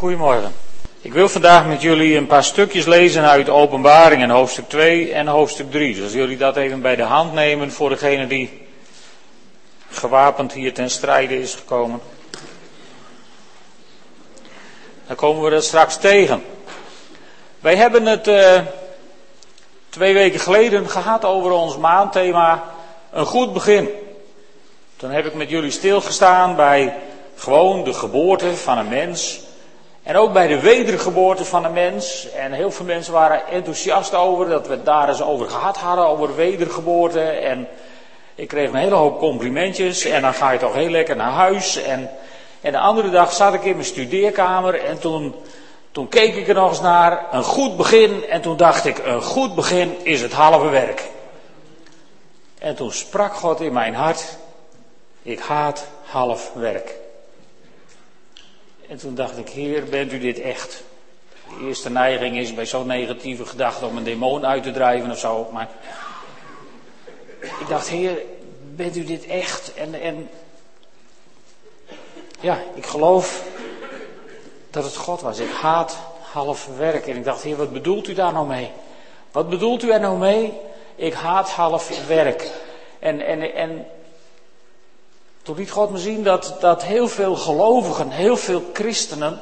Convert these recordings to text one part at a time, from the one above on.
Goedemorgen. Ik wil vandaag met jullie een paar stukjes lezen uit Openbaring en hoofdstuk 2 en hoofdstuk 3. Dus als jullie dat even bij de hand nemen voor degene die gewapend hier ten strijde is gekomen. Dan komen we dat straks tegen. Wij hebben het uh, twee weken geleden gehad over ons maandthema een goed begin. Toen heb ik met jullie stilgestaan bij gewoon de geboorte van een mens. En ook bij de wedergeboorte van een mens. En heel veel mensen waren enthousiast over dat we het daar eens over gehad hadden, over wedergeboorte. En ik kreeg een hele hoop complimentjes. En dan ga je toch heel lekker naar huis. En, en de andere dag zat ik in mijn studeerkamer en toen, toen keek ik er nog eens naar. Een goed begin. En toen dacht ik, een goed begin is het halve werk. En toen sprak God in mijn hart. Ik haat half werk. En toen dacht ik, Heer, bent u dit echt? De eerste neiging is bij zo'n negatieve gedachte om een demon uit te drijven of zo. Maar ik dacht, Heer, bent u dit echt? En, en ja, ik geloof dat het God was. Ik haat half werk. En ik dacht, Heer, wat bedoelt u daar nou mee? Wat bedoelt u er nou mee? Ik haat half werk. En, en, en toen liet God me zien dat, dat heel veel gelovigen, heel veel christenen,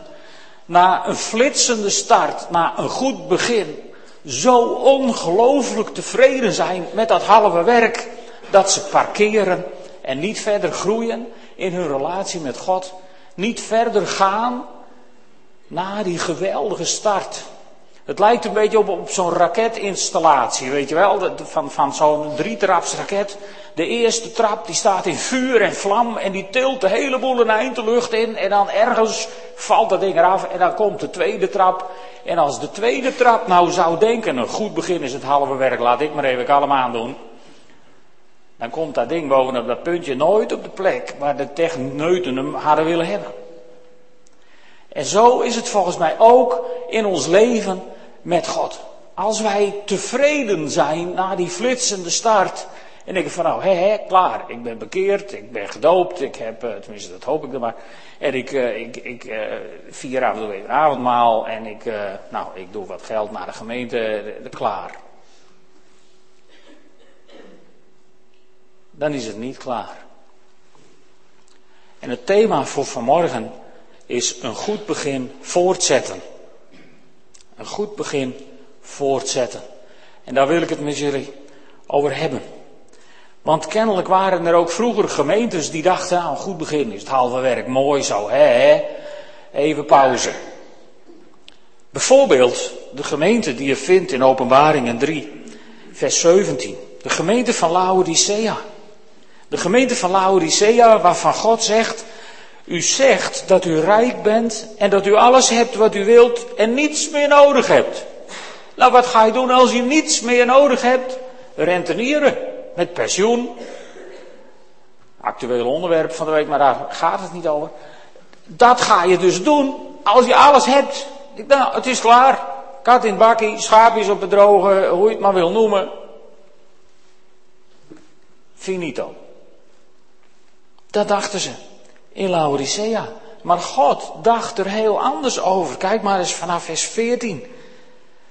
na een flitsende start, na een goed begin, zo ongelooflijk tevreden zijn met dat halve werk, dat ze parkeren en niet verder groeien in hun relatie met God, niet verder gaan na die geweldige start. Het lijkt een beetje op, op zo'n raketinstallatie, weet je wel, van, van zo'n drietrapsraket. De eerste trap die staat in vuur en vlam en die tilt de hele boel een eind de lucht in. En dan ergens valt dat ding eraf en dan komt de tweede trap. En als de tweede trap nou zou denken, een goed begin is het halve werk, laat ik maar even kalm aandoen. Dan komt dat ding bovenop dat puntje nooit op de plek waar de techneuten hem hadden willen hebben. En zo is het volgens mij ook in ons leven met God. Als wij tevreden zijn na die flitsende start. En denken van nou, hé, hé, klaar. Ik ben bekeerd, ik ben gedoopt, ik heb, eh, tenminste dat hoop ik dan maar. En ik, uh, ik, ik uh, vier af en toe even avondmaal en ik, nou, ik doe wat geld naar de gemeente, klaar. Dan is het niet klaar. En het thema voor vanmorgen is een goed begin voortzetten. Een goed begin voortzetten. En daar wil ik het met jullie over hebben. Want kennelijk waren er ook vroeger gemeentes die dachten, nou een goed begin is het halve werk, mooi zo, hè, even pauze. Bijvoorbeeld de gemeente die je vindt in Openbaringen 3, vers 17. De gemeente van Laodicea. De gemeente van Laodicea waarvan God zegt, u zegt dat u rijk bent en dat u alles hebt wat u wilt en niets meer nodig hebt. Nou, wat ga je doen als je niets meer nodig hebt? Rentenieren met pensioen. Actueel onderwerp van de week, maar daar gaat het niet over. Dat ga je dus doen als je alles hebt. Nou, het is klaar. Kat in het bakkie, schaapjes op het droge, hoe je het maar wil noemen. Finito. Dat dachten ze in Laodicea. Maar God dacht er heel anders over. Kijk maar eens vanaf vers 14.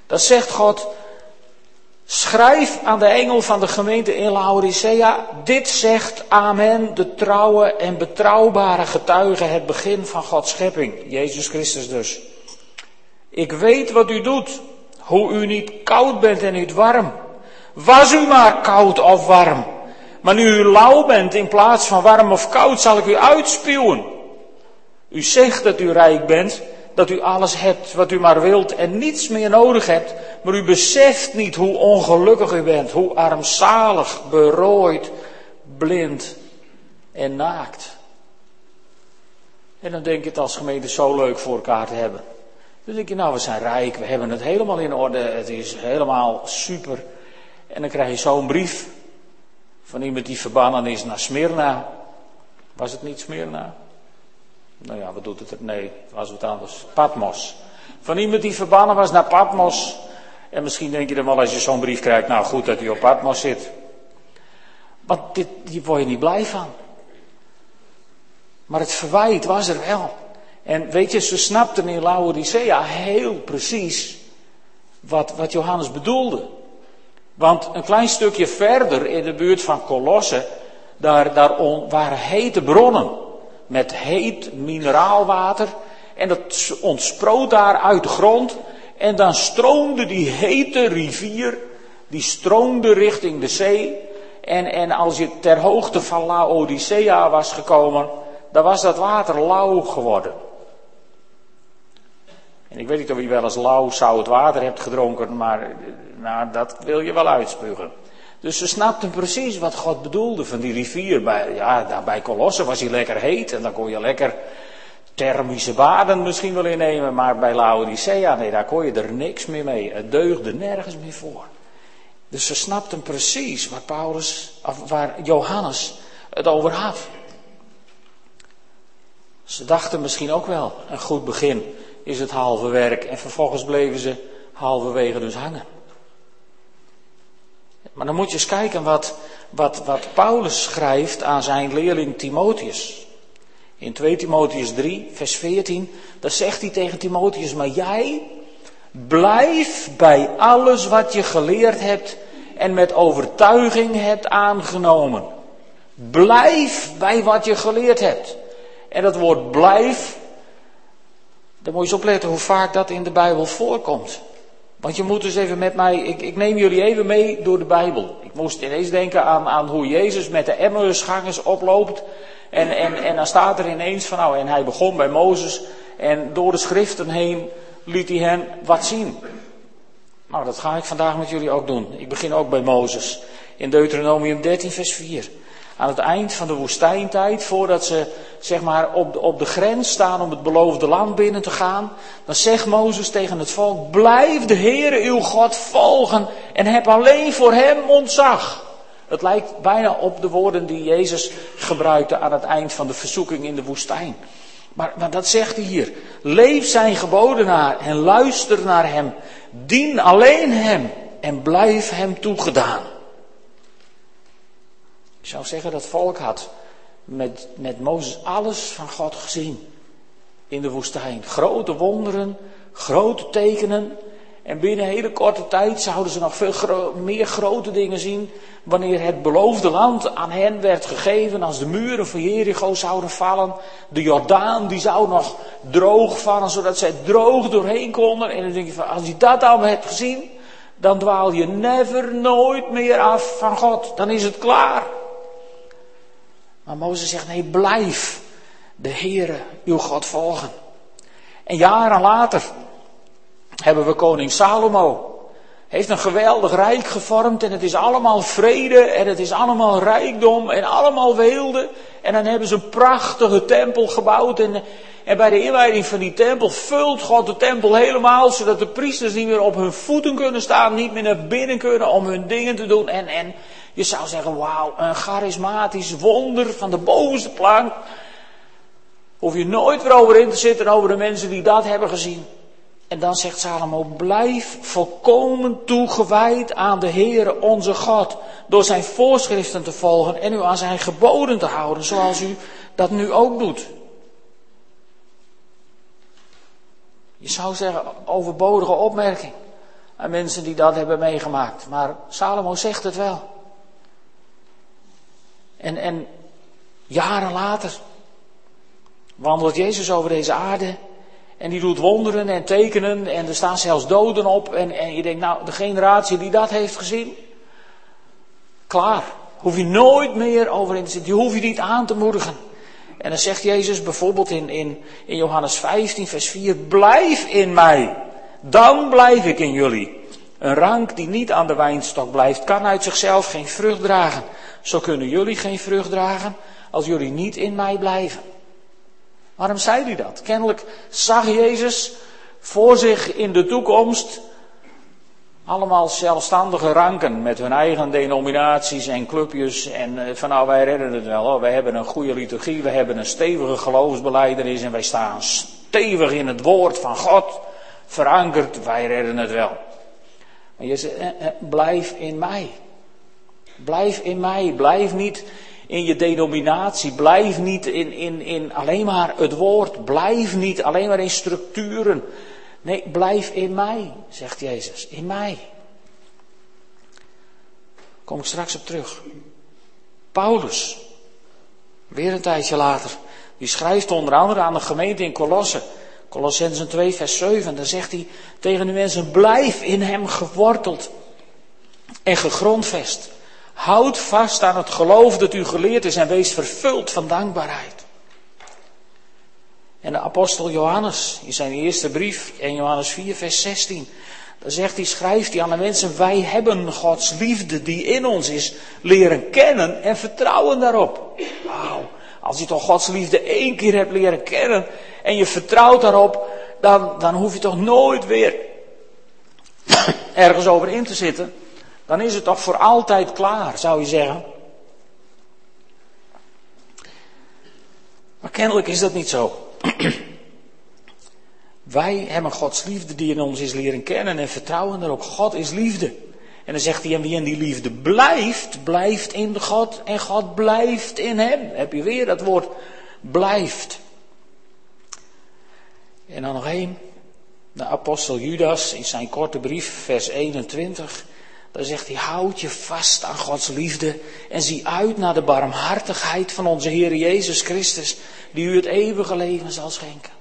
Dan zegt God, schrijf aan de engel van de gemeente in Laodicea, dit zegt Amen, de trouwe en betrouwbare getuige, het begin van Gods schepping, Jezus Christus dus. Ik weet wat u doet, hoe u niet koud bent en niet warm. Was u maar koud of warm. Maar nu u lauw bent in plaats van warm of koud, zal ik u uitspuwen. U zegt dat u rijk bent, dat u alles hebt wat u maar wilt en niets meer nodig hebt, maar u beseft niet hoe ongelukkig u bent, hoe armzalig, berooid, blind en naakt. En dan denk je het als gemeente zo leuk voor elkaar te hebben. Dan denk je, nou, we zijn rijk, we hebben het helemaal in orde, het is helemaal super. En dan krijg je zo'n brief van iemand die verbannen is naar Smyrna. Was het niet Smyrna? Nou ja, wat doet het? Nee, was het anders. Patmos. Van iemand die verbannen was naar Patmos. En misschien denk je dan wel als je zo'n brief krijgt, nou goed dat hij op Patmos zit. Want dit, word je niet blij van. Maar het verwijt was er wel. En weet je, ze snapten in Laodicea heel precies wat, wat Johannes bedoelde. Want een klein stukje verder in de buurt van Colosse, daar, daar waren hete bronnen met heet mineraalwater. En dat ontsproot daar uit de grond. En dan stroomde die hete rivier, die stroomde richting de zee. En, en als je ter hoogte van Laodicea was gekomen, dan was dat water lauw geworden. En ik weet niet of je wel eens lauw zout water hebt gedronken, maar nou, dat wil je wel uitspugen. Dus ze snapten precies wat God bedoelde van die rivier. Bij, ja, daar bij Colosse was hij lekker heet en dan kon je lekker thermische baden misschien wel innemen. Maar bij Laodicea, nee, daar kon je er niks meer mee. Het deugde nergens meer voor. Dus ze snapten precies waar Paulus, of waar Johannes het over had. Ze dachten misschien ook wel, een goed begin is het halve werk. En vervolgens bleven ze halverwege dus hangen. Maar dan moet je eens kijken wat, wat, wat Paulus schrijft aan zijn leerling Timotheus. In 2 Timotheus 3, vers 14, daar zegt hij tegen Timotheus, maar jij blijf bij alles wat je geleerd hebt en met overtuiging hebt aangenomen. Blijf bij wat je geleerd hebt. En dat woord blijf, dan moet je eens opletten hoe vaak dat in de Bijbel voorkomt. Want je moet dus even met mij, ik, ik, neem jullie even mee door de Bijbel. Ik moest ineens denken aan, aan hoe Jezus met de Emmausgangers oploopt. En, en, en dan staat er ineens van, nou, en hij begon bij Mozes. En door de schriften heen liet hij hen wat zien. Nou, dat ga ik vandaag met jullie ook doen. Ik begin ook bij Mozes. In Deuteronomium 13, vers 4 aan het eind van de woestijntijd, voordat ze zeg maar op de, op de grens staan om het beloofde land binnen te gaan, dan zegt Mozes tegen het volk, blijf de Heere uw God volgen en heb alleen voor hem ontzag. Het lijkt bijna op de woorden die Jezus gebruikte aan het eind van de verzoeking in de woestijn. Maar, maar dat zegt hij hier. Leef zijn geboden naar en luister naar hem. Dien alleen hem en blijf hem toegedaan. Ik zou zeggen dat volk had met, met Mozes alles van God gezien. In de woestijn. Grote wonderen, grote tekenen. En binnen een hele korte tijd zouden ze nog veel meer grote dingen zien. Wanneer het beloofde land aan hen werd gegeven. Als de muren van Jericho zouden vallen. De Jordaan die zou nog droog vallen. Zodat zij droog doorheen konden. En dan denk je van als je dat allemaal hebt gezien. Dan dwaal je never nooit meer af van God. Dan is het klaar. Maar Mozes zegt, nee, blijf de Heere, uw God, volgen. En jaren later hebben we koning Salomo. Heeft een geweldig rijk gevormd en het is allemaal vrede en het is allemaal rijkdom en allemaal weelde. En dan hebben ze een prachtige tempel gebouwd en, en bij de inleiding van die tempel vult God de tempel helemaal, zodat de priesters niet meer op hun voeten kunnen staan, niet meer naar binnen kunnen om hun dingen te doen. En, en je zou zeggen, wauw, een charismatisch wonder van de bovenste plank. Hoef je nooit weer over in te zitten over de mensen die dat hebben gezien. En dan zegt Salomo, blijf volkomen toegewijd aan de Heere onze God. Door zijn voorschriften te volgen en u aan zijn geboden te houden, zoals u dat nu ook doet. Je zou zeggen, overbodige opmerking aan mensen die dat hebben meegemaakt. Maar Salomo zegt het wel. En, en jaren later wandelt Jezus over deze aarde. En die doet wonderen en tekenen. En er staan zelfs doden op. En, en je denkt, nou, de generatie die dat heeft gezien. Klaar. Hoef je nooit meer over in te zitten. Die hoef je niet aan te moedigen. En dan zegt Jezus bijvoorbeeld in, in, in Johannes 15, vers 4: Blijf in mij. Dan blijf ik in jullie. Een rank die niet aan de wijnstok blijft, kan uit zichzelf geen vrucht dragen. Zo kunnen jullie geen vrucht dragen als jullie niet in mij blijven. Waarom zei hij dat? Kennelijk zag Jezus voor zich in de toekomst allemaal zelfstandige ranken met hun eigen denominaties en clubjes. En eh, van nou, wij redden het wel hoor. Wij hebben een goede liturgie, we hebben een stevige geloofsbeleidenis en wij staan stevig in het woord van God. Verankerd, wij redden het wel. Maar je zegt, eh, eh, blijf in mij. Blijf in mij. Blijf niet in je denominatie. Blijf niet in, in, in alleen maar het woord. Blijf niet alleen maar in structuren. Nee, blijf in mij, zegt Jezus. In mij. Kom ik straks op terug. Paulus, weer een tijdje later, die schrijft onder andere aan de gemeente in Colosse. Colossensen 2, vers 7. Dan zegt hij tegen de mensen: Blijf in hem geworteld en gegrondvest. Houd vast aan het geloof dat u geleerd is en wees vervuld van dankbaarheid. En de apostel Johannes in zijn eerste brief, in Johannes 4, vers 16, dan zegt hij, schrijft hij aan de mensen, wij hebben Gods liefde die in ons is leren kennen en vertrouwen daarop. Wauw, als je toch Gods liefde één keer hebt leren kennen en je vertrouwt daarop, dan, dan hoef je toch nooit weer ergens over in te zitten. Dan is het toch voor altijd klaar, zou je zeggen. Maar kennelijk is dat niet zo. Wij hebben Gods liefde die in ons is leren kennen en vertrouwen erop. God is liefde. En dan zegt hij, en wie in die liefde blijft, blijft in God en God blijft in hem. Heb je weer dat woord blijft. En dan nog één. De apostel Judas in zijn korte brief, vers 21. Dan zegt hij, houd je vast aan Gods liefde en zie uit naar de barmhartigheid van onze Heer Jezus Christus, die u het eeuwige leven zal schenken.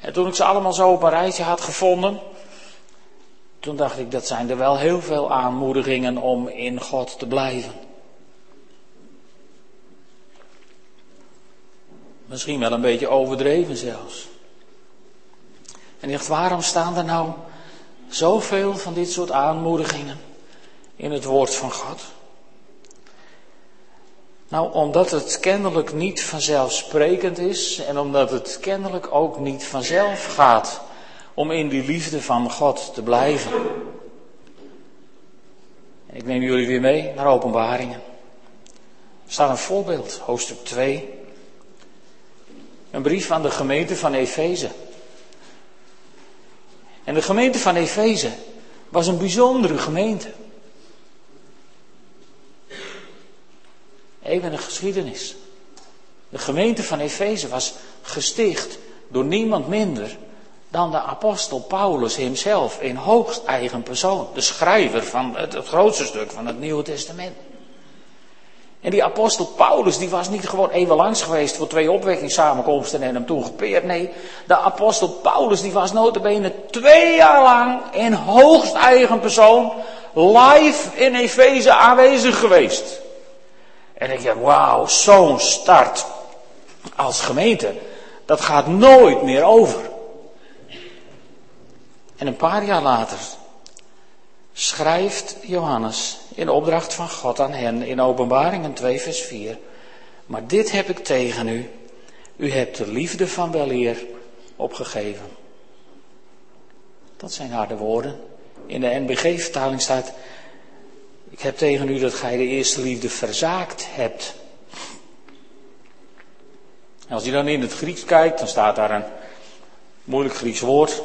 En toen ik ze allemaal zo op een rijtje had gevonden, toen dacht ik, dat zijn er wel heel veel aanmoedigingen om in God te blijven. Misschien wel een beetje overdreven zelfs. En dacht, waarom staan er nou zoveel van dit soort aanmoedigingen in het woord van God? Nou, omdat het kennelijk niet vanzelfsprekend is en omdat het kennelijk ook niet vanzelf gaat om in die liefde van God te blijven. Ik neem jullie weer mee naar openbaringen. Er staat een voorbeeld, hoofdstuk 2. Een brief aan de gemeente van Efeze. En de gemeente van Efeze was een bijzondere gemeente. Even een geschiedenis. De gemeente van Efeze was gesticht door niemand minder dan de apostel Paulus hemzelf in hoogst eigen persoon. De schrijver van het, het grootste stuk van het Nieuwe Testament. En die apostel Paulus, die was niet gewoon even langs geweest voor twee opwekkingssamenkomsten en hem toen gepeerd. Nee, de apostel Paulus, die was notabene twee jaar lang in hoogst eigen persoon live in Efeze aanwezig geweest. En ik dacht, wauw, zo'n start als gemeente, dat gaat nooit meer over. En een paar jaar later schrijft Johannes in opdracht van God aan hen in Openbaringen 2 vers 4. Maar dit heb ik tegen u. U hebt de liefde van weleer opgegeven. Dat zijn harde woorden. In de NBG-vertaling staat, ik heb tegen u dat gij de eerste liefde verzaakt hebt. als je dan in het Grieks kijkt, dan staat daar een moeilijk Grieks woord.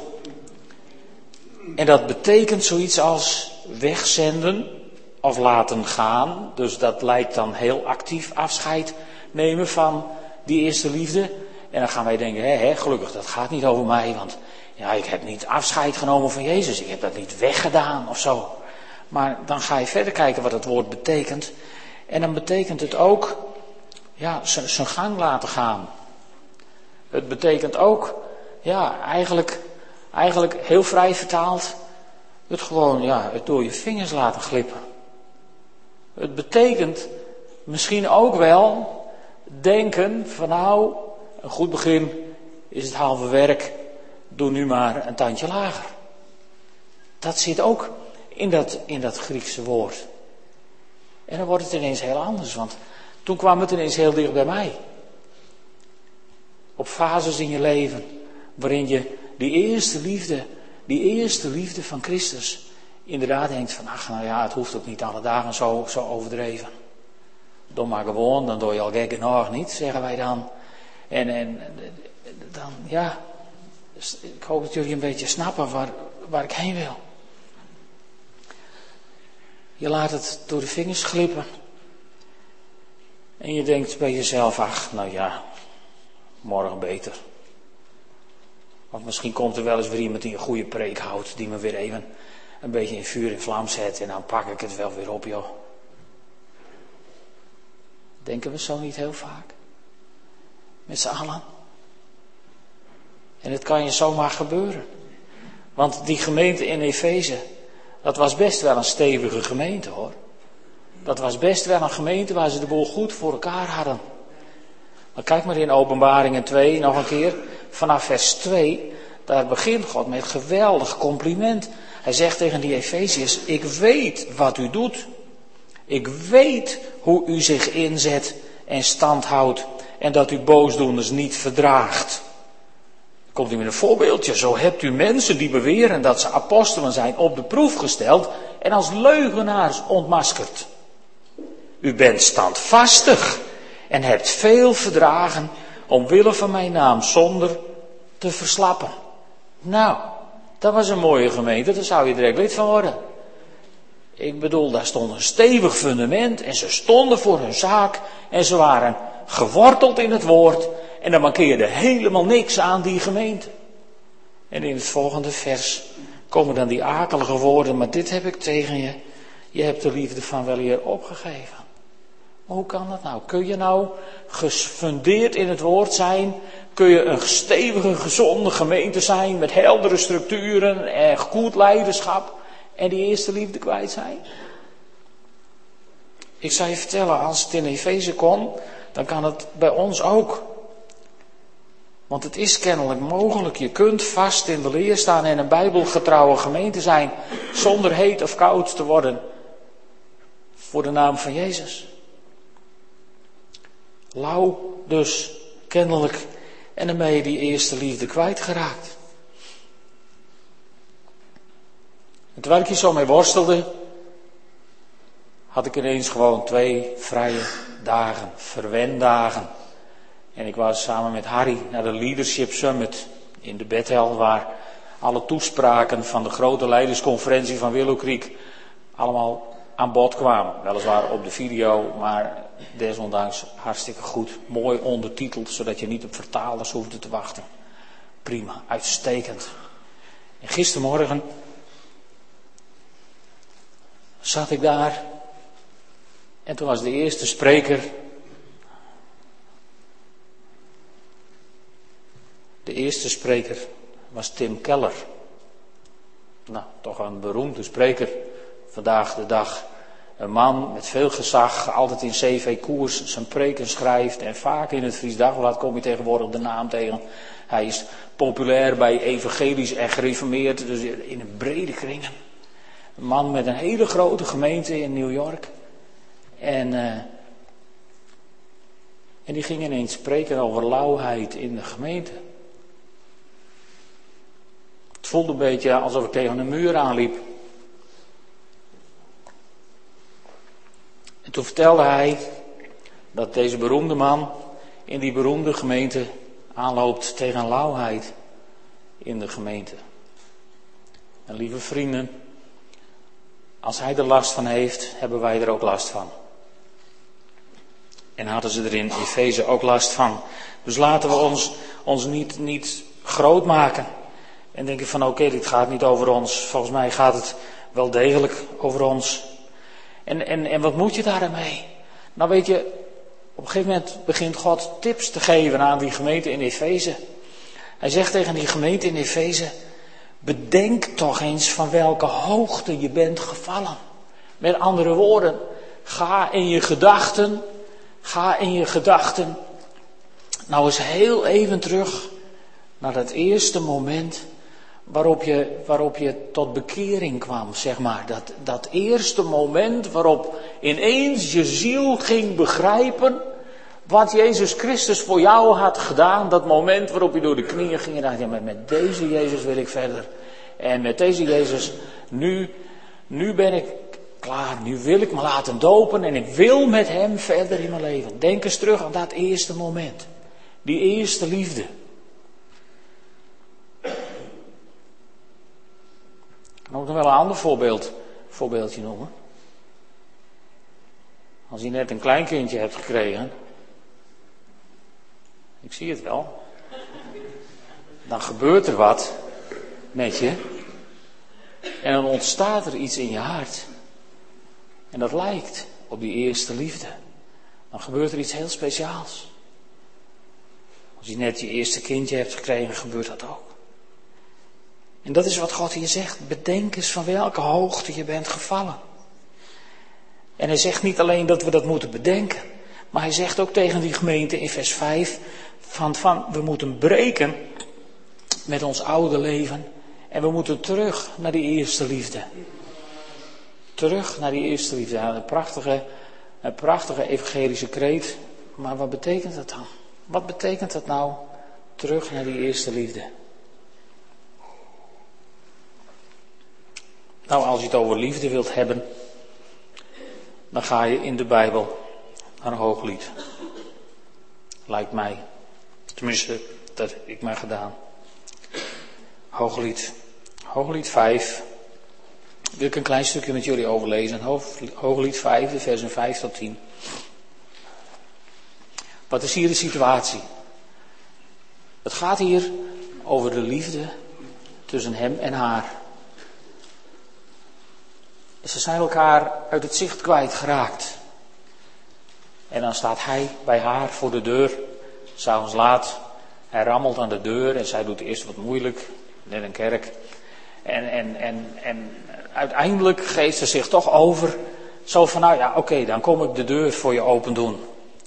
En dat betekent zoiets als wegzenden of laten gaan. Dus dat lijkt dan heel actief afscheid nemen van die eerste liefde. En dan gaan wij denken, hé, hé, gelukkig, dat gaat niet over mij, want ja, ik heb niet afscheid genomen van Jezus, ik heb dat niet weggedaan of zo. Maar dan ga je verder kijken wat het woord betekent. En dan betekent het ook, ja, zijn gang laten gaan. Het betekent ook, ja, eigenlijk, eigenlijk heel vrij vertaald, het gewoon, ja, het door je vingers laten glippen. Het betekent misschien ook wel denken van nou, een goed begin is het halve werk, doe nu maar een tandje lager. Dat zit ook in dat, in dat Griekse woord. En dan wordt het ineens heel anders, want toen kwam het ineens heel dicht bij mij. Op fases in je leven waarin je die eerste liefde, die eerste liefde van Christus, inderdaad denkt van, ach nou ja, het hoeft ook niet alle dagen zo, zo overdreven. Doe maar gewoon, dan doe je al gek genoeg niet, zeggen wij dan. En, en dan, ja, ik hoop dat een beetje snappen waar, waar ik heen wil. Je laat het door de vingers glippen. En je denkt bij jezelf, ach, nou ja, morgen beter. Of misschien komt er wel eens weer iemand die een goede preek houdt, die me weer even een beetje in vuur en vlam zet en dan pak ik het wel weer op, joh. Denken we zo niet heel vaak? Met z'n allen. En het kan je zomaar gebeuren. Want die gemeente in Efeze, dat was best wel een stevige gemeente hoor. Dat was best wel een gemeente waar ze de boel goed voor elkaar hadden. Maar kijk maar in Openbaringen 2 nog een keer. Vanaf vers 2, daar begint God met geweldig compliment. Hij zegt tegen die Efeziërs, ik weet wat u doet. Ik weet hoe u zich inzet en stand houdt en dat u boosdoeners niet verdraagt. Komt u met een voorbeeldje. Zo hebt u mensen die beweren dat ze apostelen zijn op de proef gesteld en als leugenaars ontmaskerd. U bent standvastig en hebt veel verdragen omwille van mijn naam zonder te verslappen. Nou, dat was een mooie gemeente, daar zou je direct lid van worden. Ik bedoel, daar stond een stevig fundament en ze stonden voor hun zaak en ze waren geworteld in het woord en er mankeerde helemaal niks aan die gemeente. En in het volgende vers komen dan die akelige woorden, maar dit heb ik tegen je. Je hebt de liefde van wel hier opgegeven. Hoe kan dat nou? Kun je nou gefundeerd in het woord zijn? Kun je een stevige, gezonde gemeente zijn met heldere structuren en goed leiderschap en die eerste liefde kwijt zijn? Ik zou je vertellen, als het in Efeze kon, dan kan het bij ons ook. Want het is kennelijk mogelijk. Je kunt vast in de leer staan en een bijbelgetrouwe gemeente zijn zonder heet of koud te worden. Voor de naam van Jezus. Lauw dus kennelijk en ermee die eerste liefde kwijtgeraakt. En terwijl ik hier zo mee worstelde, had ik ineens gewoon twee vrije dagen, verwendagen. En ik was samen met Harry naar de Leadership Summit in de Bethel, waar alle toespraken van de grote leidersconferentie van Willow Creek allemaal aan bod kwamen. Weliswaar op de video, maar desondanks hartstikke goed. Mooi ondertiteld, zodat je niet op vertalers hoefde te wachten. Prima, uitstekend. En gistermorgen zat ik daar en toen was de eerste spreker De eerste spreker was Tim Keller. Nou, toch een beroemde spreker vandaag de dag. Een man met veel gezag, altijd in CV-koers zijn preken schrijft en vaak in het Fries Dagblad kom je tegenwoordig de naam tegen. Hij is populair bij evangelisch en gereformeerd, dus in een brede kringen. Een man met een hele grote gemeente in New York. En, uh, en die ging ineens spreken over lauwheid in de gemeente. Het voelde een beetje alsof ik tegen een muur aanliep. Toen vertelde hij dat deze beroemde man in die beroemde gemeente aanloopt tegen lauwheid in de gemeente. En lieve vrienden, als hij er last van heeft, hebben wij er ook last van. En hadden ze er in Efeze ook last van. Dus laten we ons, ons niet, niet groot maken. En denk je van oké, dit gaat niet over ons. Volgens mij gaat het wel degelijk over ons. En, en, en wat moet je daarmee? Nou weet je, op een gegeven moment begint God tips te geven aan die gemeente in Efeze. Hij zegt tegen die gemeente in Efeze, bedenk toch eens van welke hoogte je bent gevallen. Met andere woorden, ga in je gedachten, ga in je gedachten, nou eens heel even terug naar dat eerste moment waarop je, waarop je tot bekering kwam, zeg maar. Dat, dat eerste moment waarop ineens je ziel ging begrijpen wat Jezus Christus voor jou had gedaan. Dat moment waarop je door de knieën ging en dacht, ja, met, met deze Jezus wil ik verder. En met deze Jezus, nu, nu ben ik klaar, nu wil ik me laten dopen en ik wil met Hem verder in mijn leven. Denk eens terug aan dat eerste moment. Die eerste liefde. Kan ook nog wel een ander voorbeeld, voorbeeldje noemen. Als je net een kleinkindje hebt gekregen. Ik zie het wel. Dan gebeurt er wat met je. En dan ontstaat er iets in je hart. En dat lijkt op die eerste liefde. Dan gebeurt er iets heel speciaals. Als je net je eerste kindje hebt gekregen, gebeurt dat ook. En dat is wat God hier zegt. Bedenk eens van welke hoogte je bent gevallen. En hij zegt niet alleen dat we dat moeten bedenken, maar hij zegt ook tegen die gemeente in vers 5 van, van we moeten breken met ons oude leven en we moeten terug naar die eerste liefde. Terug naar die eerste liefde. een prachtige, een prachtige evangelische kreet. Maar wat betekent dat dan? Wat betekent dat nou? Terug naar die eerste liefde. Nou, als je het over liefde wilt hebben, dan ga je in de Bijbel naar hooglied. Lijkt mij. Tenminste, dat heb ik maar gedaan. Hooglied. Hooglied 5. Wil ik een klein stukje met jullie overlezen. Hooglied 5, de versen 5 tot 10. Wat is hier de situatie? Het gaat hier over de liefde tussen hem en haar. Ze zijn elkaar uit het zicht kwijtgeraakt. En dan staat hij bij haar voor de deur, s'avonds laat. Hij rammelt aan de deur en zij doet eerst wat moeilijk, net een kerk. En, en, en, en uiteindelijk geeft ze zich toch over. Zo van, nou ja, oké, dan kom ik de deur voor je open doen.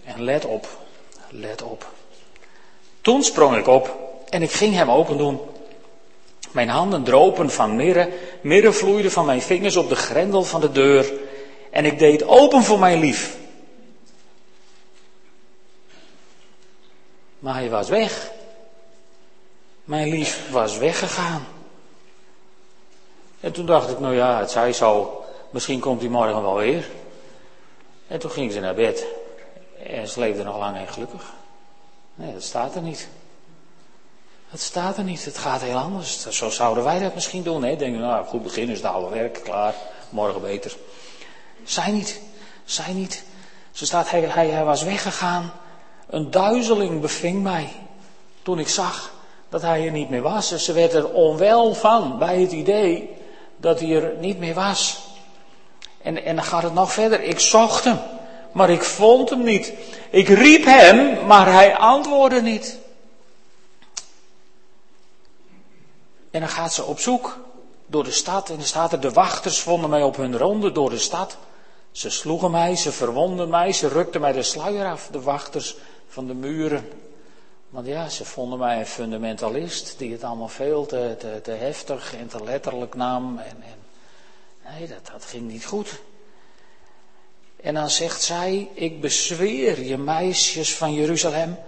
En let op, let op. Toen sprong ik op en ik ging hem open doen. Mijn handen dropen van mirre, mirre vloeide van mijn vingers op de grendel van de deur. En ik deed open voor mijn lief. Maar hij was weg. Mijn lief was weggegaan. En toen dacht ik, nou ja, het zij zo, misschien komt hij morgen wel weer. En toen ging ze naar bed. En ze nog lang en gelukkig. Nee, dat staat er niet. Dat staat er niet. Het gaat heel anders. Zo zouden wij dat misschien doen. Hè? Denken, nou goed begin is het oude werk, klaar, morgen beter. Zij niet. Zij niet. Ze staat, hij, hij, hij was weggegaan. Een duizeling beving mij. Toen ik zag dat hij er niet meer was. En ze werd er onwel van bij het idee dat hij er niet meer was. En, en dan gaat het nog verder. Ik zocht hem, maar ik vond hem niet. Ik riep hem, maar hij antwoordde niet. En dan gaat ze op zoek door de stad. En dan staat er, de wachters vonden mij op hun ronde door de stad. Ze sloegen mij, ze verwonden mij, ze rukten mij de sluier af, de wachters van de muren. Want ja, ze vonden mij een fundamentalist die het allemaal veel te, te, te heftig en te letterlijk nam. En, en, nee, dat, dat ging niet goed. En dan zegt zij, ik bezweer je meisjes van Jeruzalem,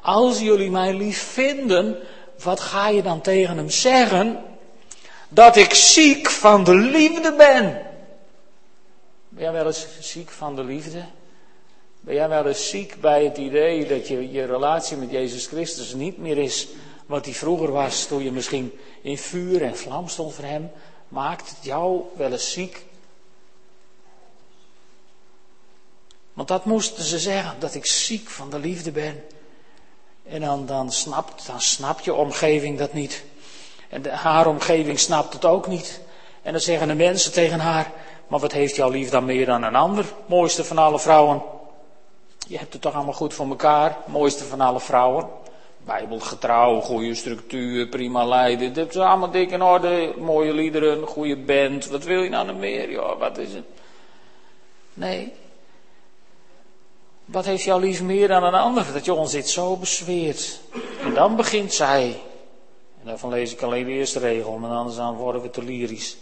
als jullie mij lief vinden, wat ga je dan tegen hem zeggen? Dat ik ziek van de liefde ben. Ben jij wel eens ziek van de liefde? Ben jij wel eens ziek bij het idee dat je, je relatie met Jezus Christus niet meer is wat die vroeger was toen je misschien in vuur en vlam stond voor hem? Maakt het jou wel eens ziek? Want dat moesten ze zeggen, dat ik ziek van de liefde ben. En dan, dan, snapt, dan snapt je omgeving dat niet. En haar omgeving snapt het ook niet. En dan zeggen de mensen tegen haar, maar wat heeft jouw lief dan meer dan een ander? Mooiste van alle vrouwen. Je hebt het toch allemaal goed voor elkaar. Mooiste van alle vrouwen. Bijbelgetrouw, goede structuur, prima leiden. Dit is allemaal dik in orde. Mooie liederen, goede band. Wat wil je nou nog meer? Ja, wat is het? Nee, wat heeft jouw lief meer dan een ander? Dat je ons zo bezweert. En dan begint zij. En daarvan lees ik alleen de eerste regel, maar anders worden we te lyrisch.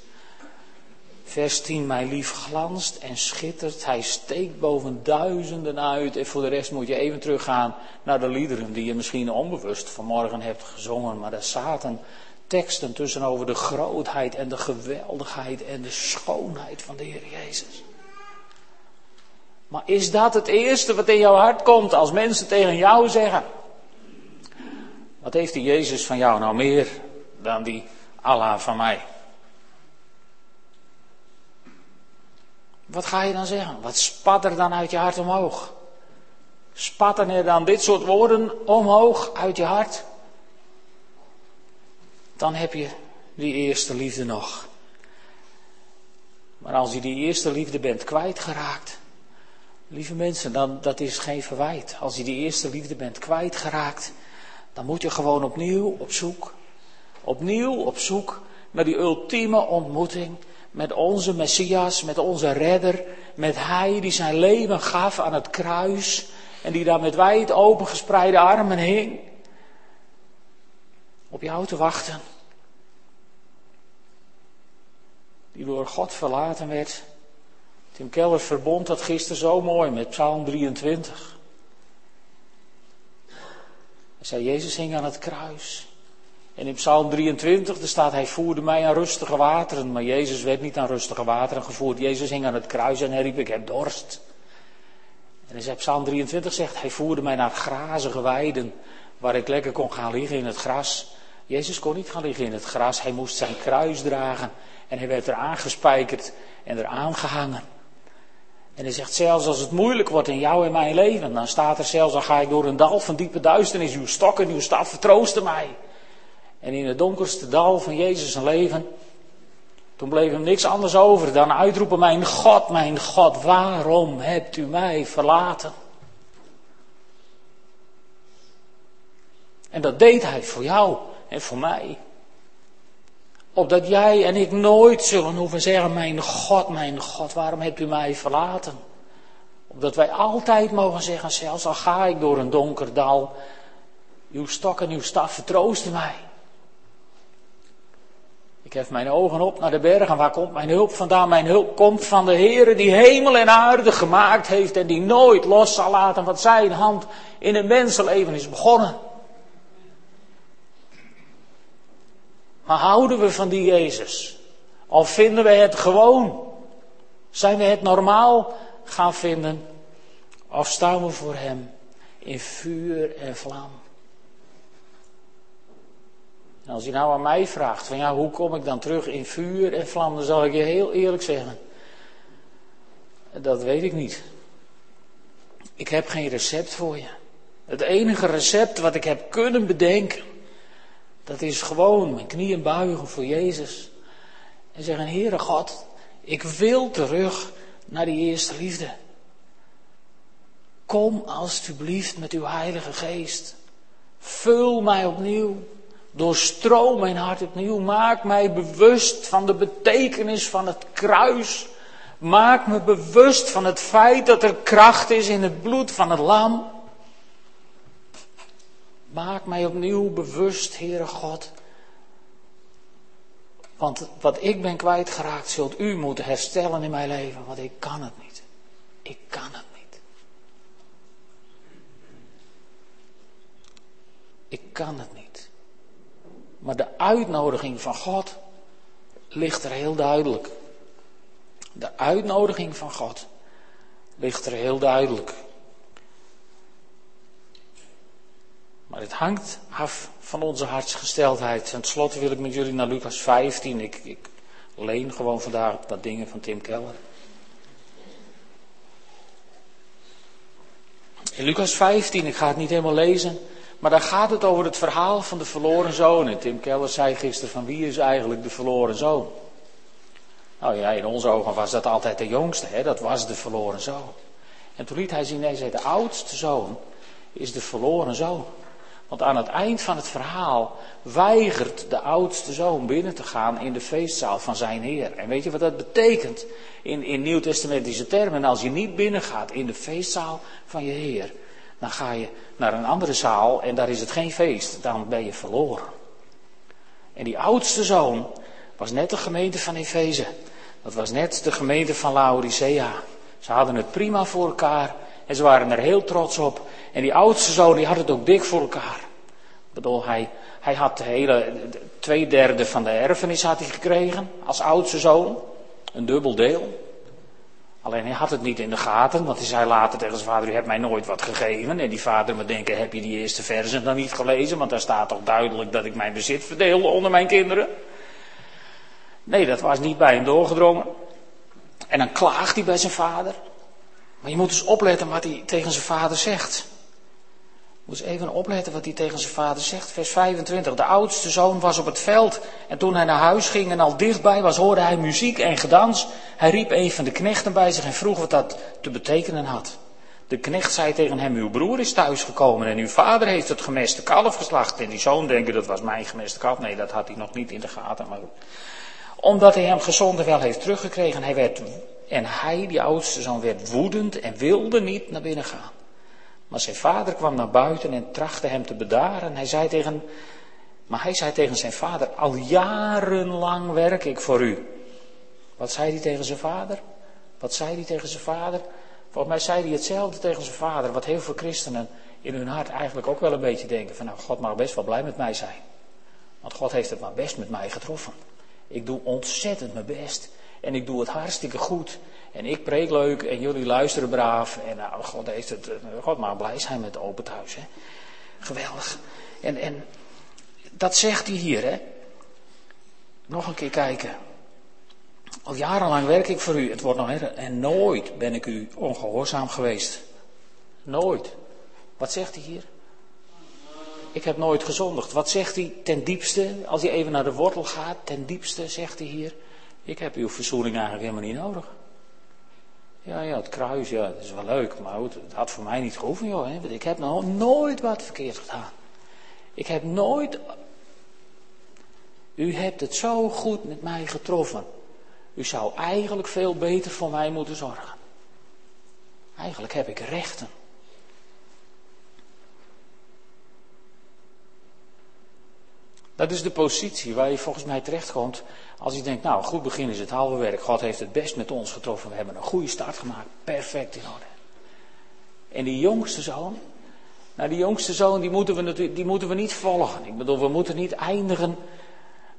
Vers 10, mijn lief glanst en schittert. Hij steekt boven duizenden uit. En voor de rest moet je even teruggaan naar de liederen die je misschien onbewust vanmorgen hebt gezongen. Maar daar zaten teksten tussen over de grootheid en de geweldigheid en de schoonheid van de Heer Jezus. Maar is dat het eerste wat in jouw hart komt als mensen tegen jou zeggen? Wat heeft die Jezus van jou nou meer dan die Allah van mij? Wat ga je dan zeggen? Wat spat er dan uit je hart omhoog? Spatten er dan dit soort woorden omhoog uit je hart? Dan heb je die eerste liefde nog. Maar als je die eerste liefde bent kwijtgeraakt, lieve mensen, dan dat is geen verwijt. Als je die eerste liefde bent kwijtgeraakt, dan moet je gewoon opnieuw op zoek, opnieuw op zoek naar die ultieme ontmoeting met onze Messias, met onze redder, met Hij die zijn leven gaf aan het kruis en die daar met wijd opengespreide armen hing. Op jou te wachten. Die door God verlaten werd. Tim Keller verbond dat gisteren zo mooi met Psalm 23. Hij zei, Jezus hing aan het kruis. En in Psalm 23, er staat, hij voerde mij aan rustige wateren. Maar Jezus werd niet aan rustige wateren gevoerd. Jezus hing aan het kruis en hij riep, ik heb dorst. En in Psalm 23 zegt, hij voerde mij naar grazige weiden, waar ik lekker kon gaan liggen in het gras. Jezus kon niet gaan liggen in het gras, hij moest zijn kruis dragen. En hij werd er aangespijkerd en er aangehangen. En hij zegt, zelfs als het moeilijk wordt in jou en mijn leven, dan staat er zelfs, dan ga ik door een dal van diepe duisternis, uw stok en uw staf vertroosten mij. En in het donkerste dal van Jezus' leven, toen bleef hem niks anders over dan uitroepen, mijn God, mijn God, waarom hebt u mij verlaten? En dat deed hij voor jou en voor mij. Opdat jij en ik nooit zullen hoeven zeggen, mijn God, mijn God, waarom hebt u mij verlaten? Opdat wij altijd mogen zeggen, zelfs al ga ik door een donker dal, uw stok en uw staf vertroosten mij. Ik hef mijn ogen op naar de bergen. Waar komt mijn hulp vandaan? Mijn hulp komt van de Heere die hemel en aarde gemaakt heeft en die nooit los zal laten wat zijn hand in een mensenleven is begonnen. Maar houden we van die Jezus? Of vinden we het gewoon? Zijn we het normaal gaan vinden? Of staan we voor Hem in vuur en vlam? En als je nou aan mij vraagt, van ja, hoe kom ik dan terug in vuur en vlam, dan zal ik je heel eerlijk zeggen. Dat weet ik niet. Ik heb geen recept voor je. Het enige recept wat ik heb kunnen bedenken, dat is gewoon mijn knieën buigen voor Jezus. En zeggen, Heere God, ik wil terug naar die eerste liefde. Kom alstublieft met uw Heilige Geest. Vul mij opnieuw. Doorstroom mijn hart opnieuw. Maak mij bewust van de betekenis van het kruis. Maak me bewust van het feit dat er kracht is in het bloed van het lam. Maak mij opnieuw bewust, Heere God. Want wat ik ben kwijtgeraakt, zult u moeten herstellen in mijn leven. Want ik kan het niet. Ik kan het niet. Ik kan het niet. Maar de uitnodiging van God ligt er heel duidelijk. De uitnodiging van God ligt er heel duidelijk. Maar het hangt af van onze hartsgesteldheid. En tenslotte wil ik met jullie naar Lucas 15. Ik, ik leen gewoon vandaag wat dingen van Tim Keller. In Lucas 15, ik ga het niet helemaal lezen. Maar daar gaat het over het verhaal van de verloren zoon. En Tim Keller zei gisteren van wie is eigenlijk de verloren zoon? Nou ja, in onze ogen was dat altijd de jongste, hè? dat was de verloren zoon. En toen liet hij zien, nee, zei de oudste zoon is de verloren zoon. Want aan het eind van het verhaal weigert de oudste zoon binnen te gaan in de feestzaal van zijn Heer. En weet je wat dat betekent in, in Nieuw-testamentische termen? Als je niet binnengaat in de feestzaal van je Heer, dan ga je naar een andere zaal en daar is het geen feest. Dan ben je verloren. En die oudste zoon was net de gemeente van Efeze. Dat was net de gemeente van Laodicea. Ze hadden het prima voor elkaar en ze waren er heel trots op. En die oudste zoon die had het ook dik voor elkaar. Ik bedoel, hij, hij had de hele, twee derde van de erfenis had hij gekregen als oudste zoon. Een dubbel deel. Alleen hij had het niet in de gaten, want hij zei later tegen zijn vader, u hebt mij nooit wat gegeven. En die vader moet denken, heb je die eerste versen dan niet gelezen? Want daar staat toch duidelijk dat ik mijn bezit verdeelde onder mijn kinderen. Nee, dat was niet bij hem doorgedrongen. En dan klaagt hij bij zijn vader. Maar je moet dus opletten wat hij tegen zijn vader zegt. Moet eens even opletten wat hij tegen zijn vader zegt. Vers 25. De oudste zoon was op het veld. En toen hij naar huis ging en al dichtbij was, hoorde hij muziek en gedans. Hij riep een van de knechten bij zich en vroeg wat dat te betekenen had. De knecht zei tegen hem, uw broer is thuisgekomen en uw vader heeft het gemeste kalf geslacht. En die zoon denkt, dat was mijn gemeste kalf. Nee, dat had hij nog niet in de gaten. Maar Omdat hij hem gezond wel heeft teruggekregen. Hij werd, en hij, die oudste zoon, werd woedend en wilde niet naar binnen gaan. Maar zijn vader kwam naar buiten en trachtte hem te bedaren. Hij zei tegen, maar hij zei tegen zijn vader, al jarenlang werk ik voor u. Wat zei hij tegen zijn vader? Wat zei hij tegen zijn vader? Volgens mij zei hij hetzelfde tegen zijn vader, wat heel veel christenen in hun hart eigenlijk ook wel een beetje denken. Van nou, God mag best wel blij met mij zijn. Want God heeft het maar best met mij getroffen. Ik doe ontzettend mijn best. En ik doe het hartstikke goed. En ik preek leuk en jullie luisteren braaf. En nou, God heeft het, eh, God maar blij zijn met open thuis. Hè? Geweldig. En, en dat zegt hij hier, hè. Nog een keer kijken. Al jarenlang werk ik voor u. Het wordt nog erger. En nooit ben ik u ongehoorzaam geweest. Nooit. Wat zegt hij hier? Ik heb nooit gezondigd. Wat zegt hij ten diepste? Als hij even naar de wortel gaat, ten diepste zegt hij hier. Ik heb uw verzoening eigenlijk helemaal niet nodig. Ja, ja, het kruis, ja, dat is wel leuk, maar het had voor mij niet gehoeven, joh. Hè? Ik heb nog nooit wat verkeerd gedaan. Ik heb nooit. U hebt het zo goed met mij getroffen. U zou eigenlijk veel beter voor mij moeten zorgen. Eigenlijk heb ik rechten. Dat is de positie waar je volgens mij terechtkomt als je denkt, nou, goed begin is het halve werk. God heeft het best met ons getroffen. We hebben een goede start gemaakt. Perfect in orde. En die jongste zoon, nou die jongste zoon, die moeten, we, die moeten we niet volgen. Ik bedoel, we moeten niet eindigen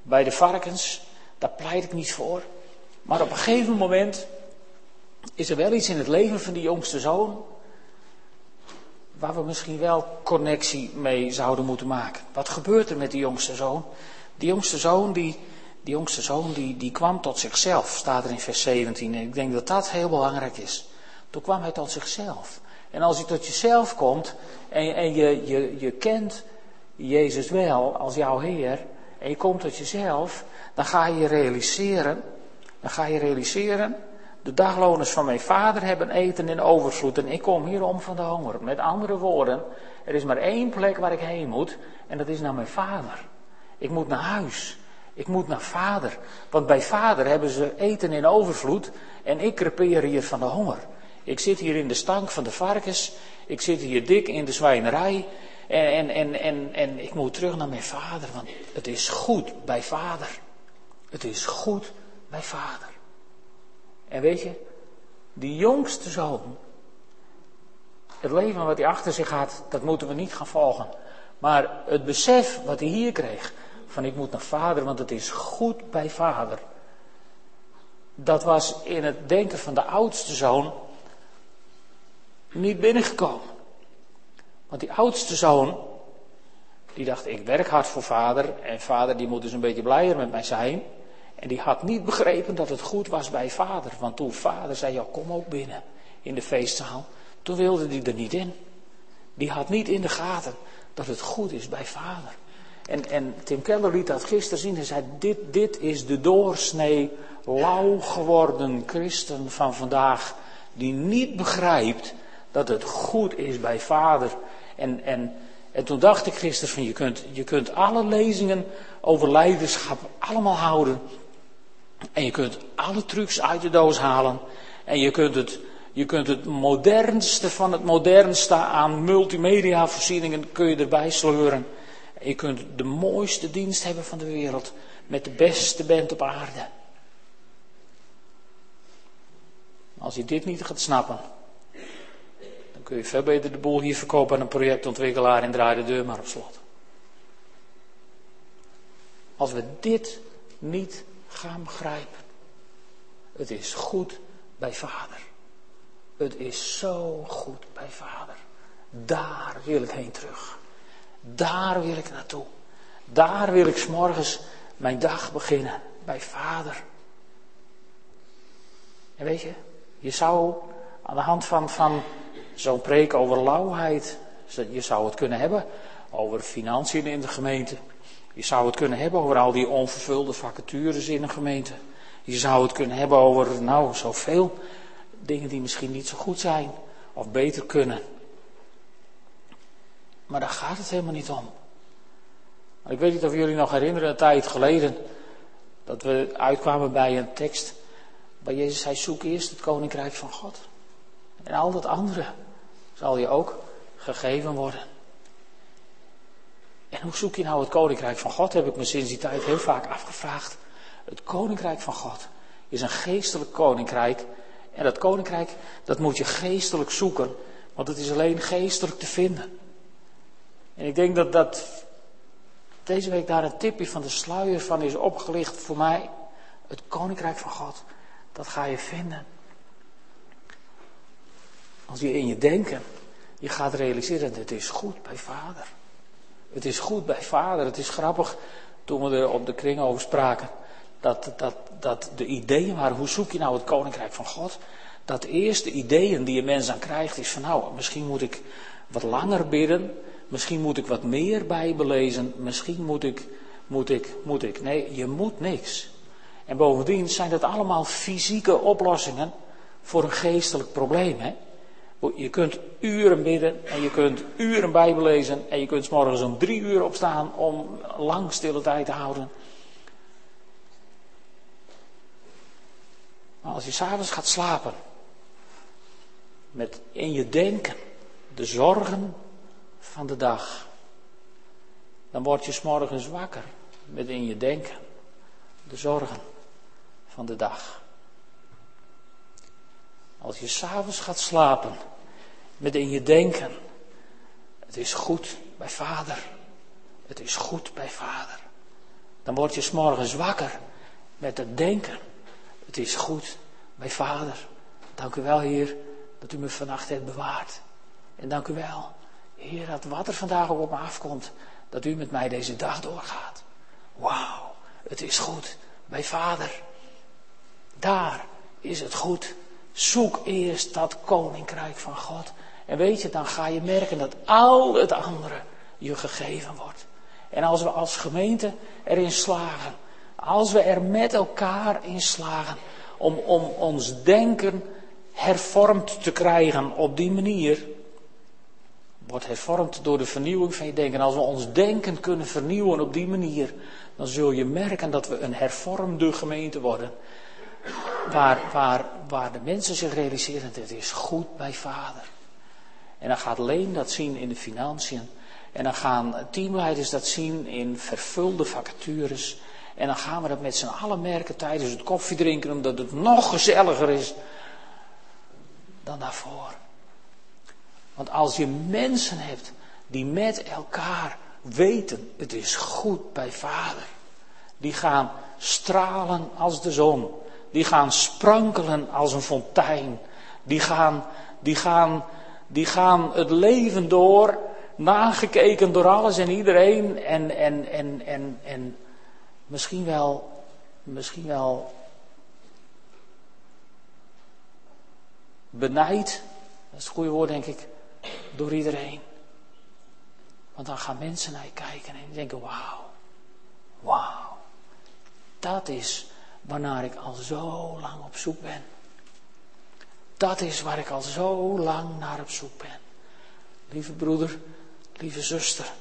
bij de varkens. Daar pleit ik niet voor. Maar op een gegeven moment is er wel iets in het leven van die jongste zoon waar we misschien wel connectie mee zouden moeten maken. Wat gebeurt er met die jongste zoon? Die jongste zoon die, die, jongste zoon die, die kwam tot zichzelf, staat er in vers 17. En ik denk dat dat heel belangrijk is. Toen kwam hij tot zichzelf. En als je tot jezelf komt en, en je, je, je kent Jezus wel als jouw Heer en je komt tot jezelf, dan ga je realiseren, dan ga je realiseren de dagloners van mijn vader hebben eten in overvloed en ik kom hier om van de honger. Met andere woorden, er is maar één plek waar ik heen moet en dat is naar mijn vader. Ik moet naar huis. Ik moet naar vader. Want bij vader hebben ze eten in overvloed en ik crepeer hier van de honger. Ik zit hier in de stank van de varkens. Ik zit hier dik in de zwijnerij. En, en, en, en, en ik moet terug naar mijn vader, want het is goed bij vader. Het is goed bij vader. En weet je, die jongste zoon, het leven wat hij achter zich had, dat moeten we niet gaan volgen. Maar het besef wat hij hier kreeg, van ik moet naar vader, want het is goed bij vader. Dat was in het denken van de oudste zoon niet binnengekomen. Want die oudste zoon, die dacht, ik werk hard voor vader en vader die moet dus een beetje blijer met mij zijn. En die had niet begrepen dat het goed was bij vader. Want toen vader zei, ja kom ook binnen in de feestzaal. Toen wilde hij er niet in. Die had niet in de gaten dat het goed is bij vader. En, en Tim Keller liet dat gisteren zien. Hij zei, dit, dit is de doorsnee lauw geworden christen van vandaag. Die niet begrijpt dat het goed is bij vader. En, en, en toen dacht ik gisteren van, je kunt, je kunt alle lezingen over leiderschap allemaal houden. En je kunt alle trucs uit de doos halen. En je kunt het, je kunt het modernste van het modernste aan multimedia voorzieningen kun je erbij sleuren. En je kunt de mooiste dienst hebben van de wereld. Met de beste band op aarde. Als je dit niet gaat snappen. Dan kun je veel beter de boel hier verkopen aan een projectontwikkelaar en draai de deur maar op slot. Als we dit niet gaan begrijpen. Het is goed bij vader. Het is zo goed bij vader. Daar wil ik heen terug. Daar wil ik naartoe. Daar wil ik morgens mijn dag beginnen. Bij vader. En weet je, je zou aan de hand van, van zo'n preek over lauwheid, je zou het kunnen hebben over financiën in de gemeente. Je zou het kunnen hebben over al die onvervulde vacatures in een gemeente. Je zou het kunnen hebben over, nou, zoveel dingen die misschien niet zo goed zijn of beter kunnen. Maar daar gaat het helemaal niet om. Ik weet niet of jullie nog herinneren, een tijd geleden, dat we uitkwamen bij een tekst waar Jezus zei, zoek eerst het koninkrijk van God. En al dat andere zal je ook gegeven worden. En hoe zoek je nou het koninkrijk van God, heb ik me sinds die tijd heel vaak afgevraagd. Het koninkrijk van God is een geestelijk koninkrijk. En dat koninkrijk, dat moet je geestelijk zoeken, want het is alleen geestelijk te vinden. En ik denk dat, dat deze week daar een tipje van de sluier van is opgelicht voor mij. Het koninkrijk van God, dat ga je vinden. Als je in je denken, je gaat realiseren, het is goed bij vader. Het is goed bij vader. Het is grappig, toen we er op de kring over spraken, dat, dat, dat de ideeën waren, hoe zoek je nou het koninkrijk van God? Dat eerste ideeën die een mens dan krijgt is van nou, misschien moet ik wat langer bidden, misschien moet ik wat meer Bijbel lezen, misschien moet ik, moet ik, moet ik. Nee, je moet niks. En bovendien zijn dat allemaal fysieke oplossingen voor een geestelijk probleem. Hè? Je kunt uren bidden en je kunt uren Bijbel lezen en je kunt s morgens om drie uur opstaan om lang stille tijd te houden. Maar als je s'avonds gaat slapen, met in je denken de zorgen van de dag, dan word je s morgens wakker met in je denken de zorgen van de dag. Als je s'avonds gaat slapen met in je denken, het is goed bij vader. Het is goed bij vader. Dan word je s'morgens wakker met het denken, het is goed bij vader. Dank u wel, Heer, dat u me vannacht hebt bewaard. En dank u wel, Heer, dat wat er vandaag op me afkomt, dat u met mij deze dag doorgaat. Wauw, het is goed bij vader. Daar is het goed. Zoek eerst dat koninkrijk van God. En weet je, dan ga je merken dat al het andere je gegeven wordt. En als we als gemeente erin slagen, als we er met elkaar in slagen om, om ons denken hervormd te krijgen op die manier, wordt hervormd door de vernieuwing van je denken. Als we ons denken kunnen vernieuwen op die manier, dan zul je merken dat we een hervormde gemeente worden. Waar, waar, waar de mensen zich realiseren, het is goed bij vader. En dan gaat Leen dat zien in de financiën. En dan gaan teamleiders dat zien in vervulde vacatures. En dan gaan we dat met z'n allen merken tijdens het koffiedrinken, omdat het nog gezelliger is dan daarvoor. Want als je mensen hebt die met elkaar weten, het is goed bij vader. Die gaan stralen als de zon. Die gaan sprankelen als een fontein. Die gaan, die gaan, die gaan het leven door, nagekeken door alles en iedereen. En, en, en, en, en misschien wel, misschien wel benijd, dat is het goede woord denk ik, door iedereen. Want dan gaan mensen naar je kijken en denken, wauw, wauw. Dat is waarnaar ik al zo lang op zoek ben. Dat is waar ik al zo lang naar op zoek ben. Lieve broeder, lieve zuster.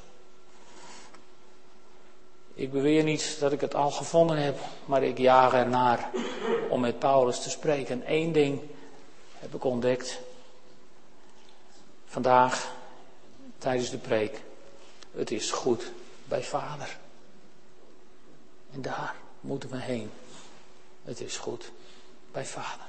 Ik beweer niet dat ik het al gevonden heb, maar ik jaag ernaar om met Paulus te spreken. Eén ding heb ik ontdekt. Vandaag, tijdens de preek. Het is goed bij Vader. En daar moeten we heen. Het is goed bij Vader.